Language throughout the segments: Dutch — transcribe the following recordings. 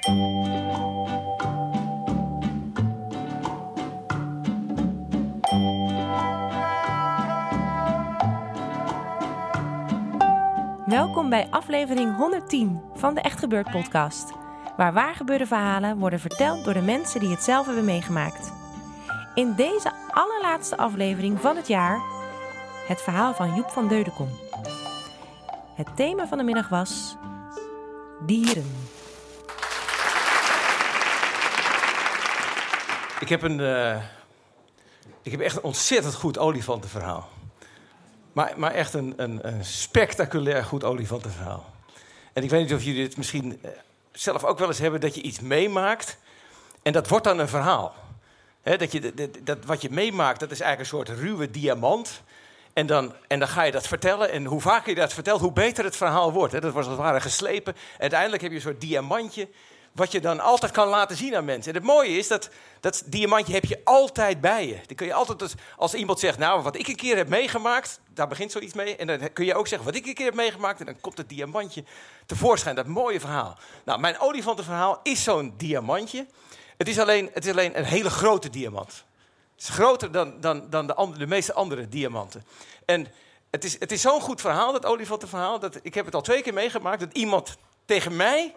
Welkom bij aflevering 110 van de Echt Gebeurd podcast. Waar waargebeurde verhalen worden verteld door de mensen die het zelf hebben meegemaakt. In deze allerlaatste aflevering van het jaar het verhaal van Joep van Deudekom. Het thema van de middag was dieren. Ik heb, een, uh, ik heb echt een ontzettend goed olifantenverhaal. Maar, maar echt een, een, een, spectaculair goed olifantenverhaal. En ik weet niet of jullie het misschien eh, zelf ook wel eens hebben... dat je iets meemaakt en dat wordt dan een verhaal. dat, je, dat, wat je meemaakt, dat is eigenlijk een soort ruwe diamant... En dan, en dan ga je dat vertellen. En hoe vaker je dat vertelt, hoe beter het verhaal wordt. Dat was als het ware geslepen. En uiteindelijk heb je een soort diamantje wat je dan altijd kan laten zien aan mensen. En het mooie is dat dat diamantje heb je altijd bij je. Dan kun je altijd, als iemand zegt, nou, wat ik een keer heb meegemaakt, daar begint zoiets mee. En dan kun je ook zeggen, wat ik een keer heb meegemaakt, en dan komt het diamantje tevoorschijn. Dat mooie verhaal. Nou, mijn olifantenverhaal is zo'n diamantje. Het is, alleen, het is alleen een hele grote diamant. Het is groter dan, dan, dan de, de meeste andere diamanten. En het is, het is zo'n goed verhaal, dat olifantenverhaal, dat ik heb het al twee keer meegemaakt, dat iemand tegen mij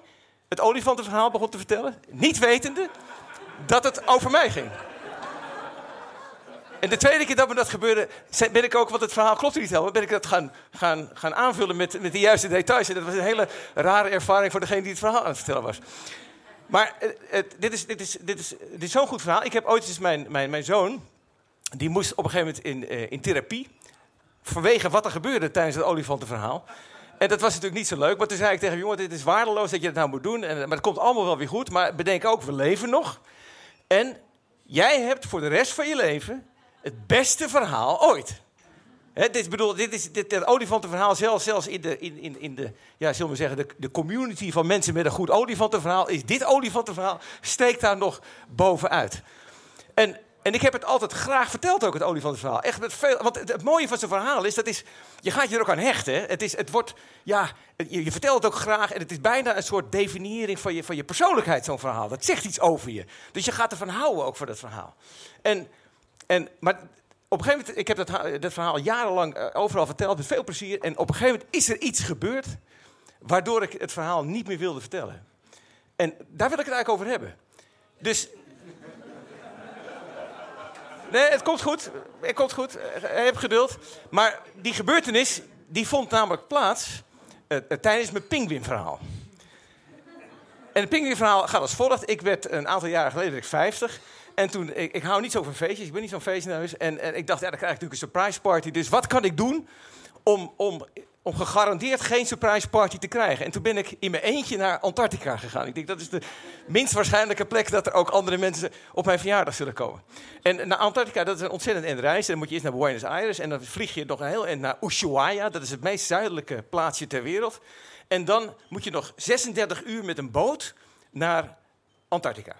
het olifantenverhaal begon te vertellen, niet wetende dat het over mij ging. En de tweede keer dat me dat gebeurde, ben ik ook, want het verhaal klopt niet helemaal, ben ik dat gaan, gaan, gaan aanvullen met, met de juiste details. En dat was een hele rare ervaring voor degene die het verhaal aan het vertellen was. Maar eh, dit is, dit is, dit is, dit is zo'n goed verhaal. Ik heb ooit eens mijn, mijn, mijn zoon, die moest op een gegeven moment in, uh, in therapie. Vanwege wat er gebeurde tijdens het olifantenverhaal. En dat was natuurlijk niet zo leuk. Maar toen zei ik tegen jongen, dit is waardeloos dat je het nou moet doen. En, maar het komt allemaal wel weer goed. Maar bedenk ook, we leven nog. En jij hebt voor de rest van je leven het beste verhaal ooit. dit, bedoel, dit is dit, het olifantenverhaal, zelfs, zelfs in, de, in, in, in de, ja, zullen we zeggen, de, de community van mensen met een goed olifantenverhaal, is dit olifantenverhaal, steekt daar nog bovenuit. En en ik heb het altijd graag verteld, ook het olifantenverhaal. Echt met veel, want het, mooie van zijn verhaal is, dat is, je gaat je er ook aan hechten. Het, is, het wordt, ja, je, je, vertelt het ook graag en het is bijna een soort definiëring van je, van je persoonlijkheid, zo'n verhaal. Dat zegt iets over je. Dus je gaat ervan houden ook voor dat verhaal. En, en, maar op een gegeven moment, ik heb dat, dat verhaal jarenlang eh, overal verteld met veel plezier. En op een gegeven moment is er iets gebeurd waardoor ik het verhaal niet meer wilde vertellen. En daar wil ik het eigenlijk over hebben. Dus Nee, het komt goed. Het komt goed. Heb geduld. Maar die gebeurtenis die vond namelijk plaats uh, tijdens mijn pinguïnverhaal. En het pinguïnverhaal gaat als volgt. Ik werd een aantal jaren geleden ik 50. En toen, ik, ik hou niet zo van feestjes, ik ben niet zo'n feestneus. En, en ik dacht, ja, dan krijg ik natuurlijk een surprise party. Dus wat kan ik doen om, om om gegarandeerd geen surprise party te krijgen. En toen ben ik in mijn eentje naar Antarctica gegaan. Ik denk dat is de minst waarschijnlijke plek dat er ook andere mensen op mijn verjaardag zullen komen. En naar Antarctica, dat is een ontzettend end reis. Dan moet je eerst naar Buenos Aires en dan vlieg je nog een heel eind naar Ushuaia. Dat is het meest zuidelijke plaatsje ter wereld. En dan moet je nog 36 uur met een boot naar Antarctica.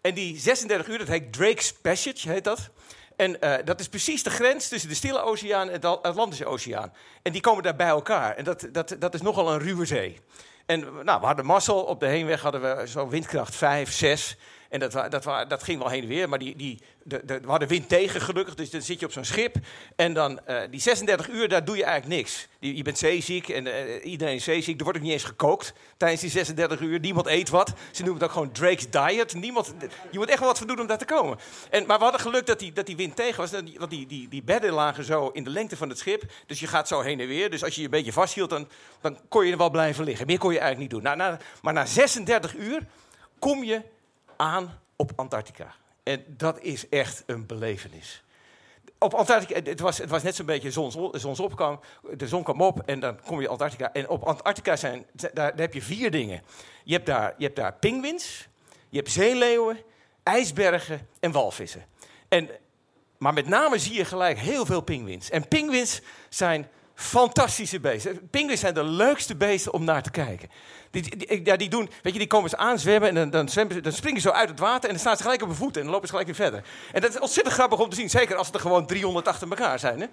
En die 36 uur, dat heet Drake's Passage, heet dat. En uh, dat is precies de grens tussen de Stille Oceaan en de Atlantische Oceaan. En die komen daar bij elkaar. En dat, dat, dat is nogal een ruwe zee. En nou, we hadden mazzel. Op de heenweg hadden we zo'n windkracht 5, 6. En dat, dat, dat ging wel heen en weer, maar die, die, de, de, we hadden wind tegen gelukkig. Dus dan zit je op zo'n schip. En dan uh, die 36 uur, daar doe je eigenlijk niks. Je, je bent zeeziek en uh, iedereen is zeeziek. Er wordt ook niet eens gekookt tijdens die 36 uur. Niemand eet wat. Ze noemen het ook gewoon Drake's Diet. Niemand, je moet echt wel wat voor doen om daar te komen. En, maar we hadden geluk dat die, dat die wind tegen was. Want die, die, die bedden lagen zo in de lengte van het schip. Dus je gaat zo heen en weer. Dus als je je een beetje vasthield, dan, dan kon je er wel blijven liggen. Meer kon je eigenlijk niet doen. Maar na 36 uur kom je aan op Antarctica. En dat is echt een belevenis. op Antarctica, het was, het was net zo'n beetje zons. De zon kwam op en dan kom je Antarctica. En op Antarctica zijn, daar, daar heb je vier dingen. Je hebt daar, je hebt daar pinguïns, je hebt zeeleeuwen, ijsbergen en walvissen. En, maar met name zie je gelijk heel veel pinguïns. En pinguïns zijn fantastische beesten. Pinguïns zijn de leukste beesten om naar te kijken. Die, die, ja, die, doen, weet je, die komen ze aanzwemmen en dan, dan, zwemmen, dan springen ze zo uit het water en dan staan ze gelijk op hun voeten en dan lopen ze gelijk weer verder. En dat is ontzettend grappig om te zien, zeker als het er gewoon 300 achter elkaar zijn. Hè?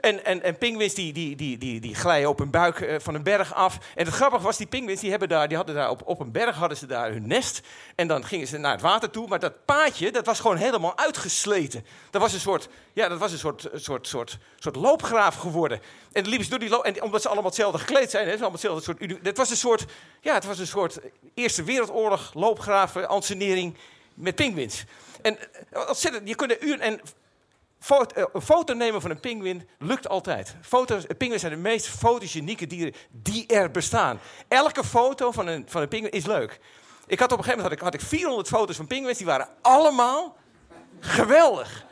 En, en, en pinguïns die, die, die, die, die glijden op hun buik uh, van een berg af. En het grappige was, die pinguïns die, hebben daar, die hadden daar op, op een berg hadden ze daar hun nest. En dan gingen ze naar het water toe, maar dat paadje dat was gewoon helemaal uitgesleten. Dat was een soort, ja, dat was een soort, soort, soort, soort loopgraaf geworden. En liepen ze door die loop, en omdat ze allemaal hetzelfde gekleed zijn, hè, allemaal hetzelfde soort, dat was een soort ja, het was een soort Eerste Wereldoorlog loopgraven, ansenering met pinguïns. En eh, ontzettend, je kunt een uur en foto, eh, een foto nemen van een pinguïn lukt altijd. Foto's, pinguïns zijn de meest fotogenieke dieren die er bestaan. Elke foto van een, van een pinguïn is leuk. Ik had op een gegeven moment had ik, had ik 400 foto's van pinguïns, die waren allemaal geweldig.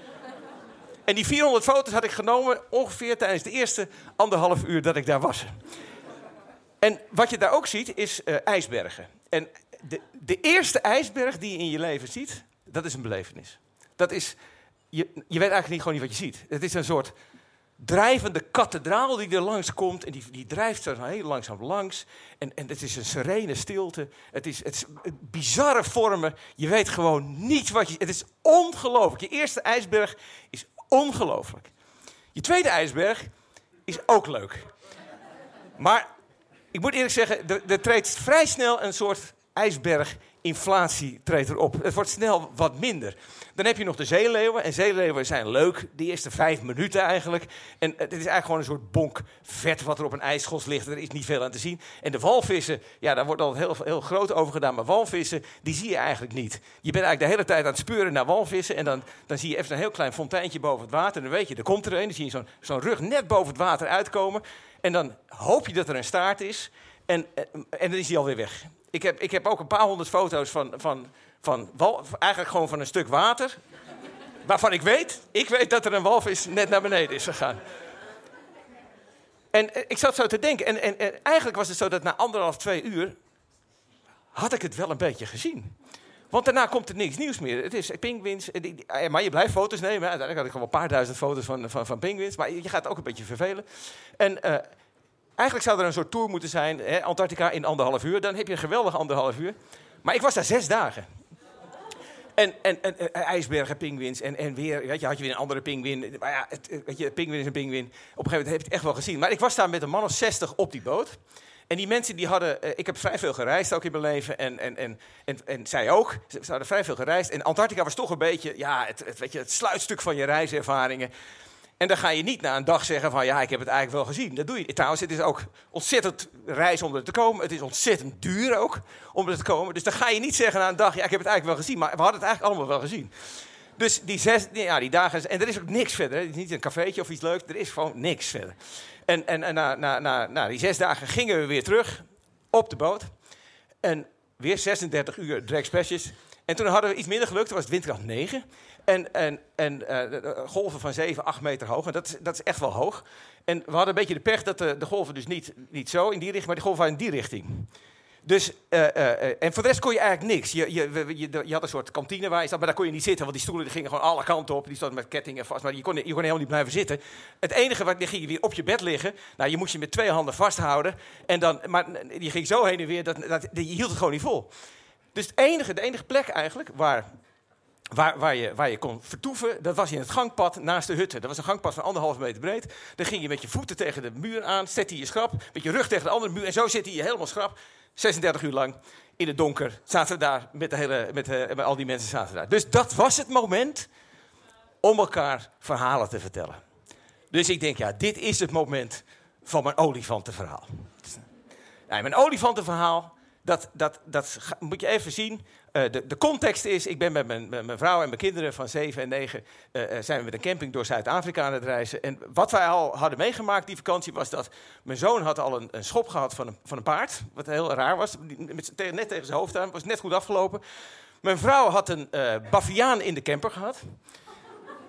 En die 400 foto's had ik genomen ongeveer tijdens de eerste anderhalf uur dat ik daar was. En wat je daar ook ziet, is uh, ijsbergen. En de, de eerste ijsberg die je in je leven ziet, dat is een belevenis. Dat is, je, je weet eigenlijk niet, gewoon niet wat je ziet. Het is een soort drijvende kathedraal die er langs komt. En die, die drijft er heel langzaam langs. En, en het is een serene stilte. Het is, het bizarre vormen. Je weet gewoon niet wat je... Het is ongelooflijk. Je eerste ijsberg is ongelooflijk. Je tweede ijsberg is ook leuk. Maar ik moet eerlijk zeggen, er, treedt vrij snel een soort ijsberginflatie treedt erop. Het wordt snel wat minder. Dan heb je nog de zeeleeuwen. En zeeleeuwen zijn leuk, de eerste vijf minuten eigenlijk. En het is eigenlijk gewoon een soort bonk vet wat er op een ijsschos ligt. Er is niet veel aan te zien. En de walvissen, ja, daar wordt al heel, heel groot over gedaan. Maar walvissen, die zie je eigenlijk niet. Je bent eigenlijk de hele tijd aan het speuren naar walvissen. En dan, dan zie je even een heel klein fonteintje boven het water. En dan weet je, er komt er een. Dan zie je zo'n rug net boven het water uitkomen. En dan hoop je dat er een staart is. En, en dan is hij alweer weg. Ik heb, ik heb ook een paar honderd foto's van, van, van eigenlijk gewoon van een stuk water. Waarvan ik weet, ik weet dat er een walvis net naar beneden is gegaan. En ik zat zo te denken. En, en, en eigenlijk was het zo dat na anderhalf, twee uur. had ik het wel een beetje gezien. Want daarna komt er niks nieuws meer. Het is pinguïns. Maar je blijft foto's nemen. Uiteindelijk had ik gewoon een paar duizend foto's van, van, van. Maar je gaat ook een beetje vervelen. En uh, eigenlijk zou er een soort tour moeten zijn. Hè, Antarctica in anderhalf uur. Dan heb je een geweldige anderhalf uur. Maar ik was daar zes dagen. En, en, en, ijsbergen, pinguïns en, en weer, weet je, had je weer een andere pinguïn. Maar ja, het, weet je, pinguïn is een pinguïn. Op een gegeven moment heb je het echt wel gezien. Maar ik was daar met een man of zestig op die boot. En die mensen die hadden, eh, ik heb vrij veel gereisd ook in mijn leven en, en, en, en, en zij ook. Ze, hadden vrij veel gereisd. En Antarctica was toch een beetje ja, het, weet je, het sluitstuk van je reiservaringen. En dan ga je niet na een dag zeggen van ja, ik heb het eigenlijk wel gezien. Dat doe je. Trouwens, het is ook ontzettend reis om er te komen. Het is ontzettend duur ook om er te komen. Dus dan ga je niet zeggen na een dag, ja, ik heb het eigenlijk wel gezien. Maar we hadden het eigenlijk allemaal wel gezien. Dus die, zes, ja, die dagen, en er is ook niks verder. Het is niet een cafeetje of iets leuks, er is gewoon niks verder. En, en, en na, na, na, na die zes dagen gingen we weer terug op de boot. En weer 36 uur dragspesjes. En toen hadden we iets minder geluk, toen was het windkracht 9. En, en, en uh, golven van 7, 8 meter hoog. En dat, dat is echt wel hoog. En we hadden een beetje de pech dat de, de golven dus niet, niet zo in die richting, maar die golven waren in die richting. Dus, uh, uh, en voor de rest kon je eigenlijk niks. Je, je, je, had een soort kantine waar je zat, maar daar kon je niet zitten, want die stoelen die gingen gewoon alle kanten op. Die stonden met kettingen vast, maar je kon, helemaal niet blijven zitten. Het enige wat, ging je weer op je bed liggen. Nou, je moest je met twee handen vasthouden. En dan, maar je ging zo heen en weer, dat, dat, je hield het gewoon niet vol. Dus het enige, de enige plek eigenlijk waar, waar, waar, je, waar je kon vertoeven, dat was in het gangpad naast de hutte. Dat was een gangpad van anderhalve meter breed. Dan ging je met je voeten tegen de muur aan, zette je schrap, met je rug tegen de andere muur. En zo zit je helemaal schrap. 36 uur lang in het donker zaten we daar met, de hele, met, met al die mensen zaten daar. Dus dat was het moment om elkaar verhalen te vertellen. Dus ik denk, ja, dit is het moment van mijn olifantenverhaal. Mijn olifantenverhaal, dat, dat, dat moet je even zien. Uh, de, de, context is, ik ben met mijn, mijn, vrouw en mijn kinderen van 7 en 9... Uh, zijn we met een camping door Zuid-Afrika aan het reizen. En wat wij al hadden meegemaakt die vakantie was dat... mijn zoon had al een, een schop gehad van een, van een paard. Wat heel raar was. Met, net tegen zijn hoofd aan. was net goed afgelopen. Mijn vrouw had een baviaan in de camper gehad.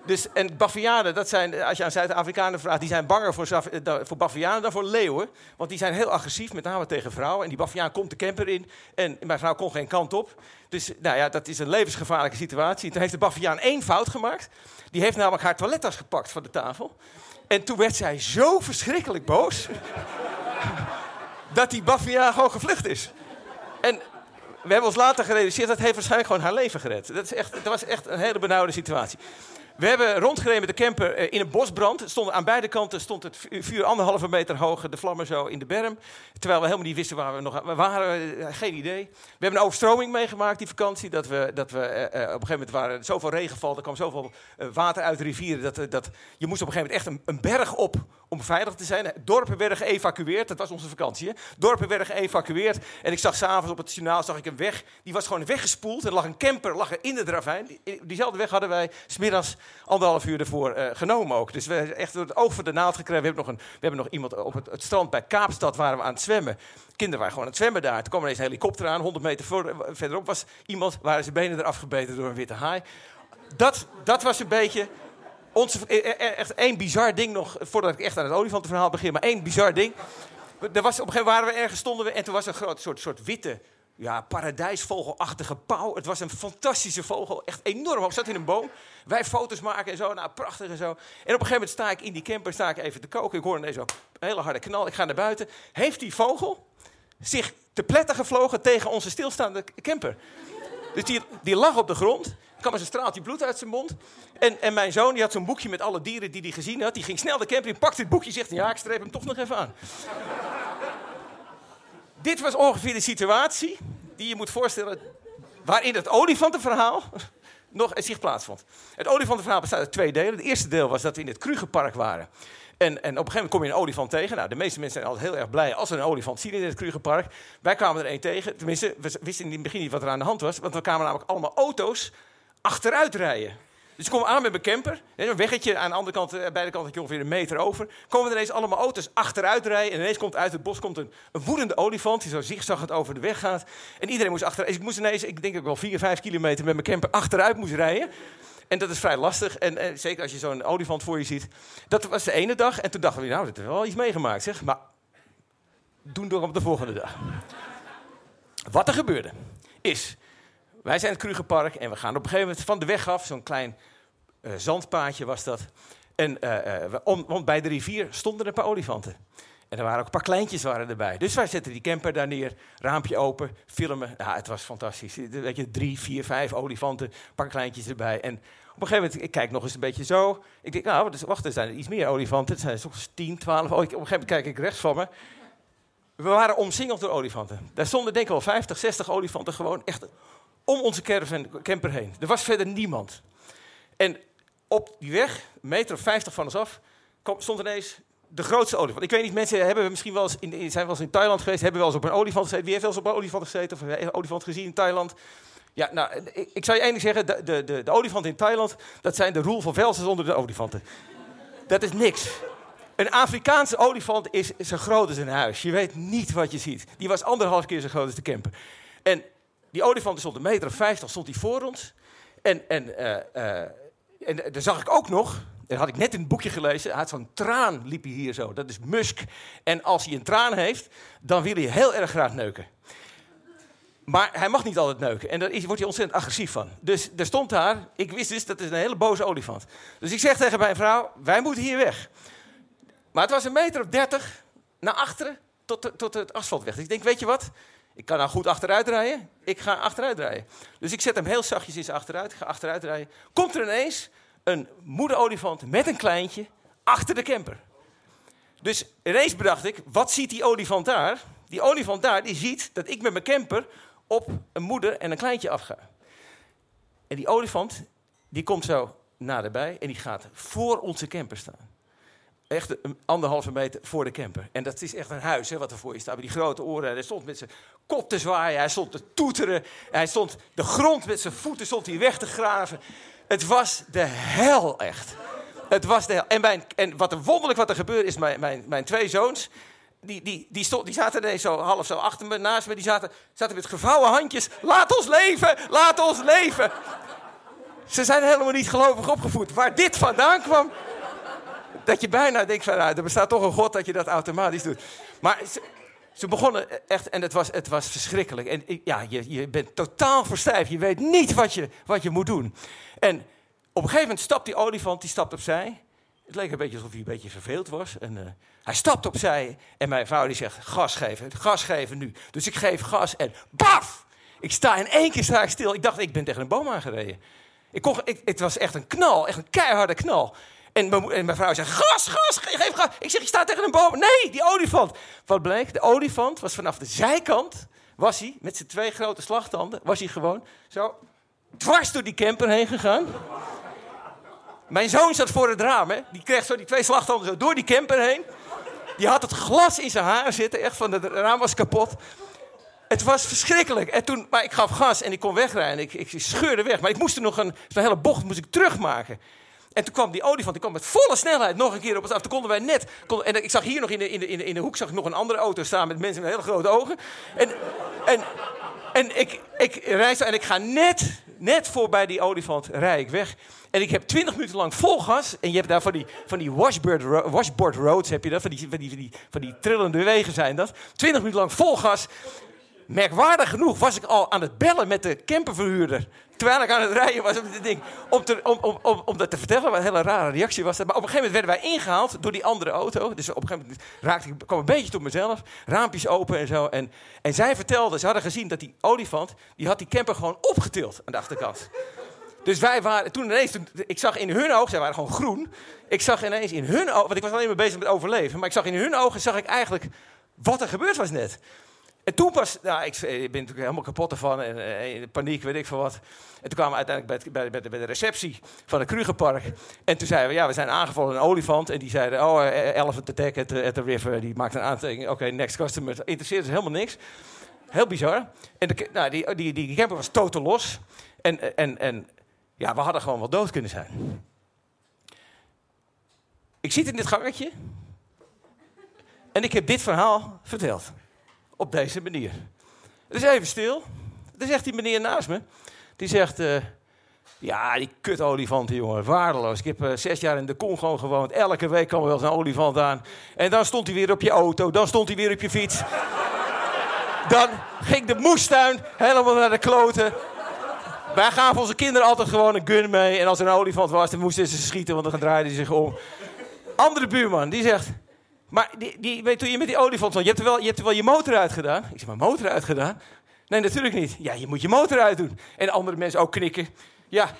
Dus, en bavianen, dat zijn, als je aan Zuid-Afrikanen vraagt, die zijn banger voor, voor bavianen dan voor leeuwen. Want die zijn heel agressief, met name tegen vrouwen. En die baviaan komt de camper in en mijn vrouw kon geen kant op. Dus nou ja, dat is een levensgevaarlijke situatie. Toen heeft de baviaan één fout gemaakt. Die heeft namelijk haar toilettas gepakt van de tafel. En toen werd zij zo verschrikkelijk boos... dat die baviaan gewoon gevlucht is. En we hebben ons later gerealiseerd, dat heeft waarschijnlijk gewoon haar leven gered. Dat, is echt, dat was echt een hele benauwde situatie. We hebben rondgereden met de camper eh, in een bosbrand. Stond, aan beide kanten stond het vu- vuur anderhalve meter hoog, de vlammen zo in de berm. Terwijl we helemaal niet wisten waar we nog aan waren. eh, geen idee. We hebben een overstroming meegemaakt die vakantie. Dat we, dat we eh, op een gegeven moment waren zoveel regenval, er kwam zoveel water uit de rivieren. Dat, dat, je moest op een gegeven moment echt een, een berg op om veilig te zijn. Dorpen werden geëvacueerd. Dat was onze vakantie. Hè? Dorpen werden geëvacueerd. En ik zag s'avonds op het journaal zag ik een weg. Die was gewoon weggespoeld. Er lag een camper lag er in de ravijn. Die- Diezelfde weg hadden wij smiddags anderhalf uur ervoor eh, genomen ook. Dus we echt door het oog voor de naald gekregen. We hebben nog, een, we hebben nog iemand op het, strand bij Kaapstad waren we aan het zwemmen. Kinderen waren gewoon aan het zwemmen daar. Toen kwam er eens een helikopter aan. 100 meter eh, verderop was iemand. Waren zijn benen eraf gebeten door een witte haai. Dat, dat was een beetje onze, eh, eh, echt één bizar ding nog, voordat ik echt aan het olifantenverhaal begin, maar één bizar ding. Er was, op een gegeven moment waren we ergens, stonden we en toen was een groot soort, soort witte, ja, paradijsvogelachtige pauw. Het was een fantastische vogel, echt enorm hoog. Zat in een boom. Wij foto's maken en zo, nou prachtig en zo. En op een gegeven moment sta ik in die camper, sta ik even te koken. Ik hoor ineens zo een hele harde knal. Ik ga naar buiten. Heeft die vogel zich te pletten gevlogen tegen onze stilstaande camper? Dus die, die lag op de grond. Kwam eens een straaltje bloed uit zijn mond. En, en mijn zoon die had zo'n boekje met alle dieren die hij gezien had. Die ging snel de camper in, pakte het boekje zegt... ja, ik streep hem toch nog even aan. Dit was ongeveer de situatie die je moet voorstellen... waarin het olifantenverhaal nog zich plaatsvond. Het olifantenverhaal bestaat uit twee delen. Het eerste deel was dat we in het Krugerpark waren. En, en op een gegeven moment kom je een olifant tegen. Nou, de meeste mensen zijn altijd heel erg blij als ze een olifant zien in het Krugerpark. Wij kwamen er één tegen. Tenminste, we wisten in het begin niet wat er aan de hand was. Want we kwamen namelijk allemaal auto's achteruit rijden. Dus ik kom aan met mijn camper. Een weggetje aan de andere kant, eh, beide kanten ongeveer een meter over. Komen er ineens allemaal auto's achteruit rijden. En ineens komt uit het bos komt een, een woedende olifant. Die zo zigzaggend over de weg gaat. En iedereen moest achteruit. Ik moest ineens, ik denk ik wel 4, 5 kilometer met mijn camper achteruit moest rijden. En dat is vrij lastig. En, zeker als je zo'n olifant voor je ziet. Dat was de ene dag. En toen dachten we, nou, dat is wel iets meegemaakt, zeg. Maar doen door op de volgende dag. Wat er gebeurde, is... Wij zijn het Krugerpark en we gaan op een gegeven moment van de weg af. Zo'n klein eh, zandpaadje was dat. En eh, eh, om, want bij de rivier stonden een paar olifanten. En er waren ook een paar kleintjes waren erbij. Dus wij zetten die camper daar neer, raampje open, filmen. Nou, het was fantastisch. Weet je, drie, vier, vijf olifanten, een paar kleintjes erbij. En op een gegeven moment, ik kijk nog eens een beetje zo. Ik denk, nou, wacht, er zijn er iets meer olifanten. Het zijn soms 10, 12. Oh, op een gegeven moment kijk ik rechts van me. We waren omsingeld door olifanten. Daar stonden denk ik wel 50, 60 olifanten gewoon echt om onze caravan, camper heen. Er was verder niemand. En op die weg, een meter of 50 van ons af, stond ineens de grootste olifant. Ik weet niet, mensen hebben misschien wel eens in, zijn wel eens in Thailand geweest, hebben wel eens op een olifant gezeten. Wie heeft wel eens op een olifant gezeten of een olifant gezien in Thailand? Ja, nou, ik, zou je ding zeggen, de, de, de, olifant in Thailand, dat zijn de roel van Velsers onder de olifanten. Dat is niks. Een Afrikaanse olifant is zo groot als een huis. Je weet niet wat je ziet. Die was anderhalf keer zo groot als de camper. En die olifant stond een meter of vijftig, stond hij voor ons. En, en, eh, eh, en daar zag ik ook nog, dat had ik net in het boekje gelezen, hij had zo'n traan, liep hij hier zo. Dat is musk. En als hij een traan heeft, dan wil hij heel erg graag neuken. Maar hij mag niet altijd neuken. En daar wordt hij ontzettend agressief van. Dus er stond daar, ik wist dus, dat is een hele boze olifant. Dus ik zeg tegen mijn vrouw, wij moeten hier weg. Maar het was een meter of dertig naar achteren tot, tot het asfalt weg. Dus ik denk, weet je wat? Ik kan nou goed achteruit rijden. Ik ga achteruit rijden. Dus ik zet hem heel zachtjes zijn achteruit. Ga achteruit rijden. Komt er ineens een moederolifant met een kleintje achter de camper. Dus ineens bedacht ik, wat ziet die olifant daar? Die olifant daar, die ziet dat ik met mijn camper op een moeder en een kleintje afga. En die olifant, die komt zo naderbij en die gaat voor onze camper staan. Echt een anderhalve meter voor de camper. En dat is echt een huis hè, wat er voor je staat. Die grote oren. En hij stond met zijn kop te zwaaien. Hij stond te toeteren. Hij stond de grond met zijn voeten stond hij weg te graven. Het was de hel echt. Het was de hel. En, en wat er wonderlijk wat er gebeurde is, mijn, mijn, mijn twee zoons... Die, die, die, stond, die zaten ineens zo half zo achter me, naast me. Die zaten, zaten met gevouwen handjes. Laat ons leven, laat ons leven. Ze zijn helemaal niet gelovig opgevoed. Waar dit vandaan kwam, dat je bijna denkt van, nou, er bestaat toch een God dat je dat automatisch doet. Maar ze, begonnen echt, en het was, het was verschrikkelijk. En ja, je, je bent totaal verstijfd. Je weet niet wat je, wat je moet doen. En op een gegeven moment stapt die olifant, die stapt opzij. Het leek een beetje alsof hij een beetje verveeld was. En, eh, hij stapt opzij en mijn vrouw die zegt, gas geven, gas geven nu. Dus ik geef gas en baf! Ik sta in één keer sta ik stil. Ik dacht, ik ben tegen een boom aangereden. Ik kon, ik, het was echt een knal, echt een keiharde knal. En mijn, vrouw zegt, gas, gas, ge- geef gas. Ik zeg, je staat tegen een boom. Nee, die olifant. Wat bleek? De olifant was vanaf de zijkant, was hij, met zijn twee grote slagtanden, was hij gewoon zo dwars door die camper heen gegaan. Mijn zoon zat voor het raam, hè. Die kreeg zo die twee slagtanden zo door die camper heen. Die had het glas in zijn haar zitten, echt van het raam was kapot. Het was verschrikkelijk. En toen, maar ik gaf gas en ik kon wegrijden. Ik, ik scheurde weg. Maar ik moest er nog een, hele bocht moest ik terugmaken. En toen kwam die olifant, die kwam met volle snelheid nog een keer op ons af. Toen konden wij net... kon- en ik zag hier nog in de, in, in, in de hoek zag ik nog een andere auto staan met mensen met hele grote ogen. En, en, en ik, ik reis en ik ga net, net voorbij die olifant, rij ik weg. En ik heb twintig minuten lang vol gas. En je hebt daar van die, van die washboard, washboard roads, heb je dat? Van die, van, die, van, die, van die trillende wegen zijn dat. Twintig minuten lang vol gas. Merkwaardig genoeg was ik al aan het bellen met de camperverhuurder. Terwijl ik aan het rijden was ding. Om, dat te vertellen. Wat een hele rare reactie was dat. Maar op een gegeven moment werden wij ingehaald door die andere auto. Dus op een gegeven moment raakte ik kwam een beetje tot mezelf. Raampjes open en zo. En, en zij vertelde, ze hadden gezien dat die olifant. die had die camper gewoon opgetild aan de achterkant. Dus wij waren toen ineens, ik zag in hun ogen, zij waren gewoon groen. Ik zag ineens in hun ogen, want ik was alleen maar bezig met overleven. Maar ik zag in hun ogen, zag ik eigenlijk wat er gebeurd was net. En toen pas, nou, ik, ik ben natuurlijk helemaal kapot ervan en eh, in paniek, weet ik veel wat. En toen kwamen we uiteindelijk bij, bij, de, bij de receptie van het Krugerpark. En toen zeiden we, ja, we zijn aangevallen door een olifant. En die zeiden, oh, eh, elephant attack at the, at the river. Die maakte een aantekening, oké, next customer. Interesseert ze helemaal niks. Heel bizar. En de, nou, die, die, die camper was totaal los. En, en, en ja, we hadden gewoon wel dood kunnen zijn. Ik zit in dit gangetje. En ik heb dit verhaal verteld. Op deze manier. Het is even stil. Er zegt die meneer naast me. Die zegt... eh, ja, die kutolifanten, jongen. Waardeloos. Ik heb eh, zes jaar in de Congo gewoond. Elke week kwam er wel eens een olifant aan. En dan stond hij weer op je auto. Dan stond hij weer op je fiets. Dan ging de moestuin helemaal naar de kloten. Wij gaven onze kinderen altijd gewoon een gun mee. En als er een olifant was, dan moesten ze schieten, want dan draaide hij zich om. Andere buurman, die zegt... Maar die, die, weet, toen je met die olifant stond, je hebt, er wel, je hebt er wel je motor uitgedaan. Ik zeg, maar motor uitgedaan? Nee, natuurlijk niet. Ja, je moet je motor uitdoen. En andere mensen ook knikken. Ja,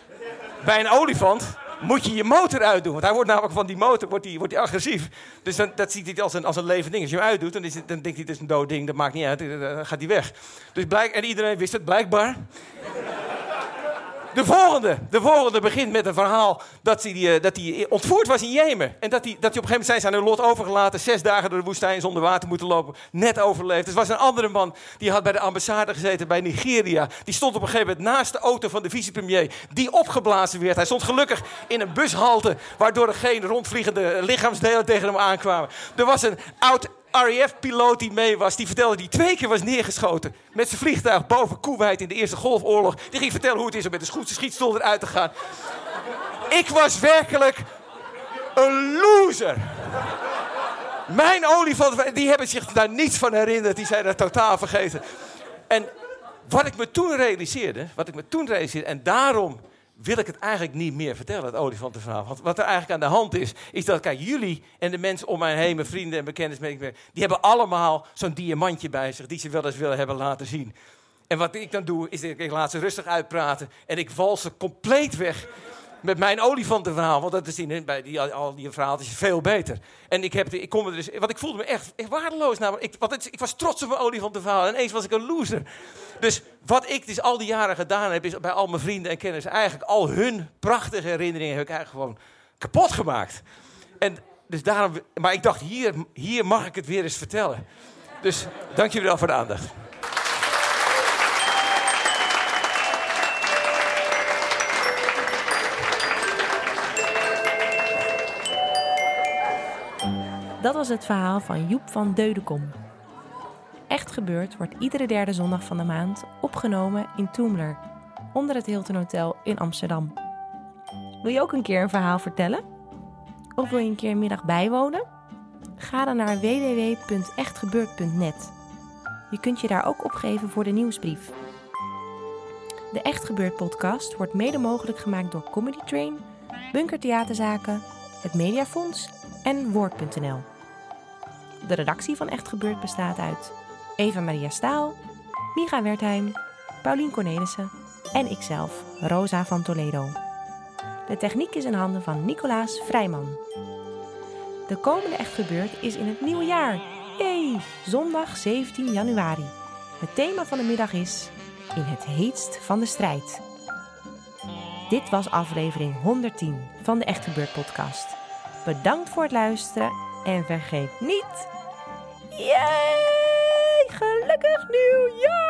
bij een olifant moet je je motor uitdoen. Want hij wordt namelijk van die motor wordt die, wordt die agressief. Dus dan, dat ziet hij als een, als een levend ding. Als je hem uitdoet, dan, is het, dan denkt hij het is een dood ding. Dat maakt niet uit, dan gaat hij weg. Dus blijk, en iedereen wist het blijkbaar. De volgende, de volgende begint met een verhaal dat hij, eh, dat hij ontvoerd was in Jemen. En dat hij, dat hij op een gegeven moment zijn aan lot overgelaten. Zes dagen door de woestijn zonder water moeten lopen. Net overleefd. Er was een andere man die had bij de ambassade gezeten bij Nigeria. Die stond op een gegeven moment naast de auto van de vicepremier. Die opgeblazen werd. Hij stond gelukkig in een bushalte. Waardoor er geen rondvliegende lichaamsdelen tegen hem aankwamen. Er was een oud RAF-piloot die mee was, die vertelde die twee keer was neergeschoten. Met zijn vliegtuig boven Kuwait in de Eerste Golfoorlog. Die ging vertellen hoe het is om met een schiet- schietstoel eruit te gaan. Ik was werkelijk een loser. Mijn olifant, die hebben zich daar niets van herinnerd. Die zijn dat totaal vergeten. En wat ik me toen realiseerde, wat ik me toen realiseerde, en daarom wil ik het eigenlijk niet meer vertellen, het olifantenverhaal. Want wat er eigenlijk aan de hand is, is dat, kijk, jullie en de mensen om mij heen, mijn vrienden en bekenden, die hebben allemaal zo'n diamantje bij zich, die ze wel eens willen hebben laten zien. En wat ik dan doe, is dat ik laat ze rustig uitpraten en ik val ze compleet weg met mijn olifantenverhaal. Want dat is in, bij die, al die verhaaltjes veel beter. En ik, heb, ik kom er dus, want ik voelde me echt, echt waardeloos. Namelijk, ik, ik was trots op mijn olifantenverhaal en ineens was ik een loser. Dus wat ik dus al die jaren gedaan heb, is bij al mijn vrienden en kennissen eigenlijk al hun prachtige herinneringen heb ik eigenlijk gewoon kapot gemaakt. En dus daarom, maar ik dacht, hier, hier mag ik het weer eens vertellen. Dus dank jullie wel voor de aandacht. Dat was het verhaal van Joep van Deudekom. Echt gebeurd wordt iedere derde zondag van de maand opgenomen in Toemler, onder het Hilton Hotel in Amsterdam. Wil je ook een keer een verhaal vertellen? Of wil je een keer een middag bijwonen? Ga dan naar www.echtgebeurd.net. Je kunt je daar ook opgeven voor de nieuwsbrief. De Echt Gebeurd podcast wordt mede mogelijk gemaakt door Comedy Train, Bunker Theaterzaken, het Mediafonds en Woord.nl. De redactie van Echt Gebeurd bestaat uit Eva Maria Staal, Micha Wertheim, Paulien Cornelissen en ikzelf, Rosa van Toledo. De techniek is in handen van Nicolaas Vrijman. De komende Echt Gebeurd is in het nieuwe jaar. Zondag 17 januari. Het thema van de middag is In het heetst van de strijd. Dit was aflevering 110 van de Echt Gebeurd podcast. Bedankt voor het luisteren en vergeet niet... Yay! Gelukkig nieuwjaar!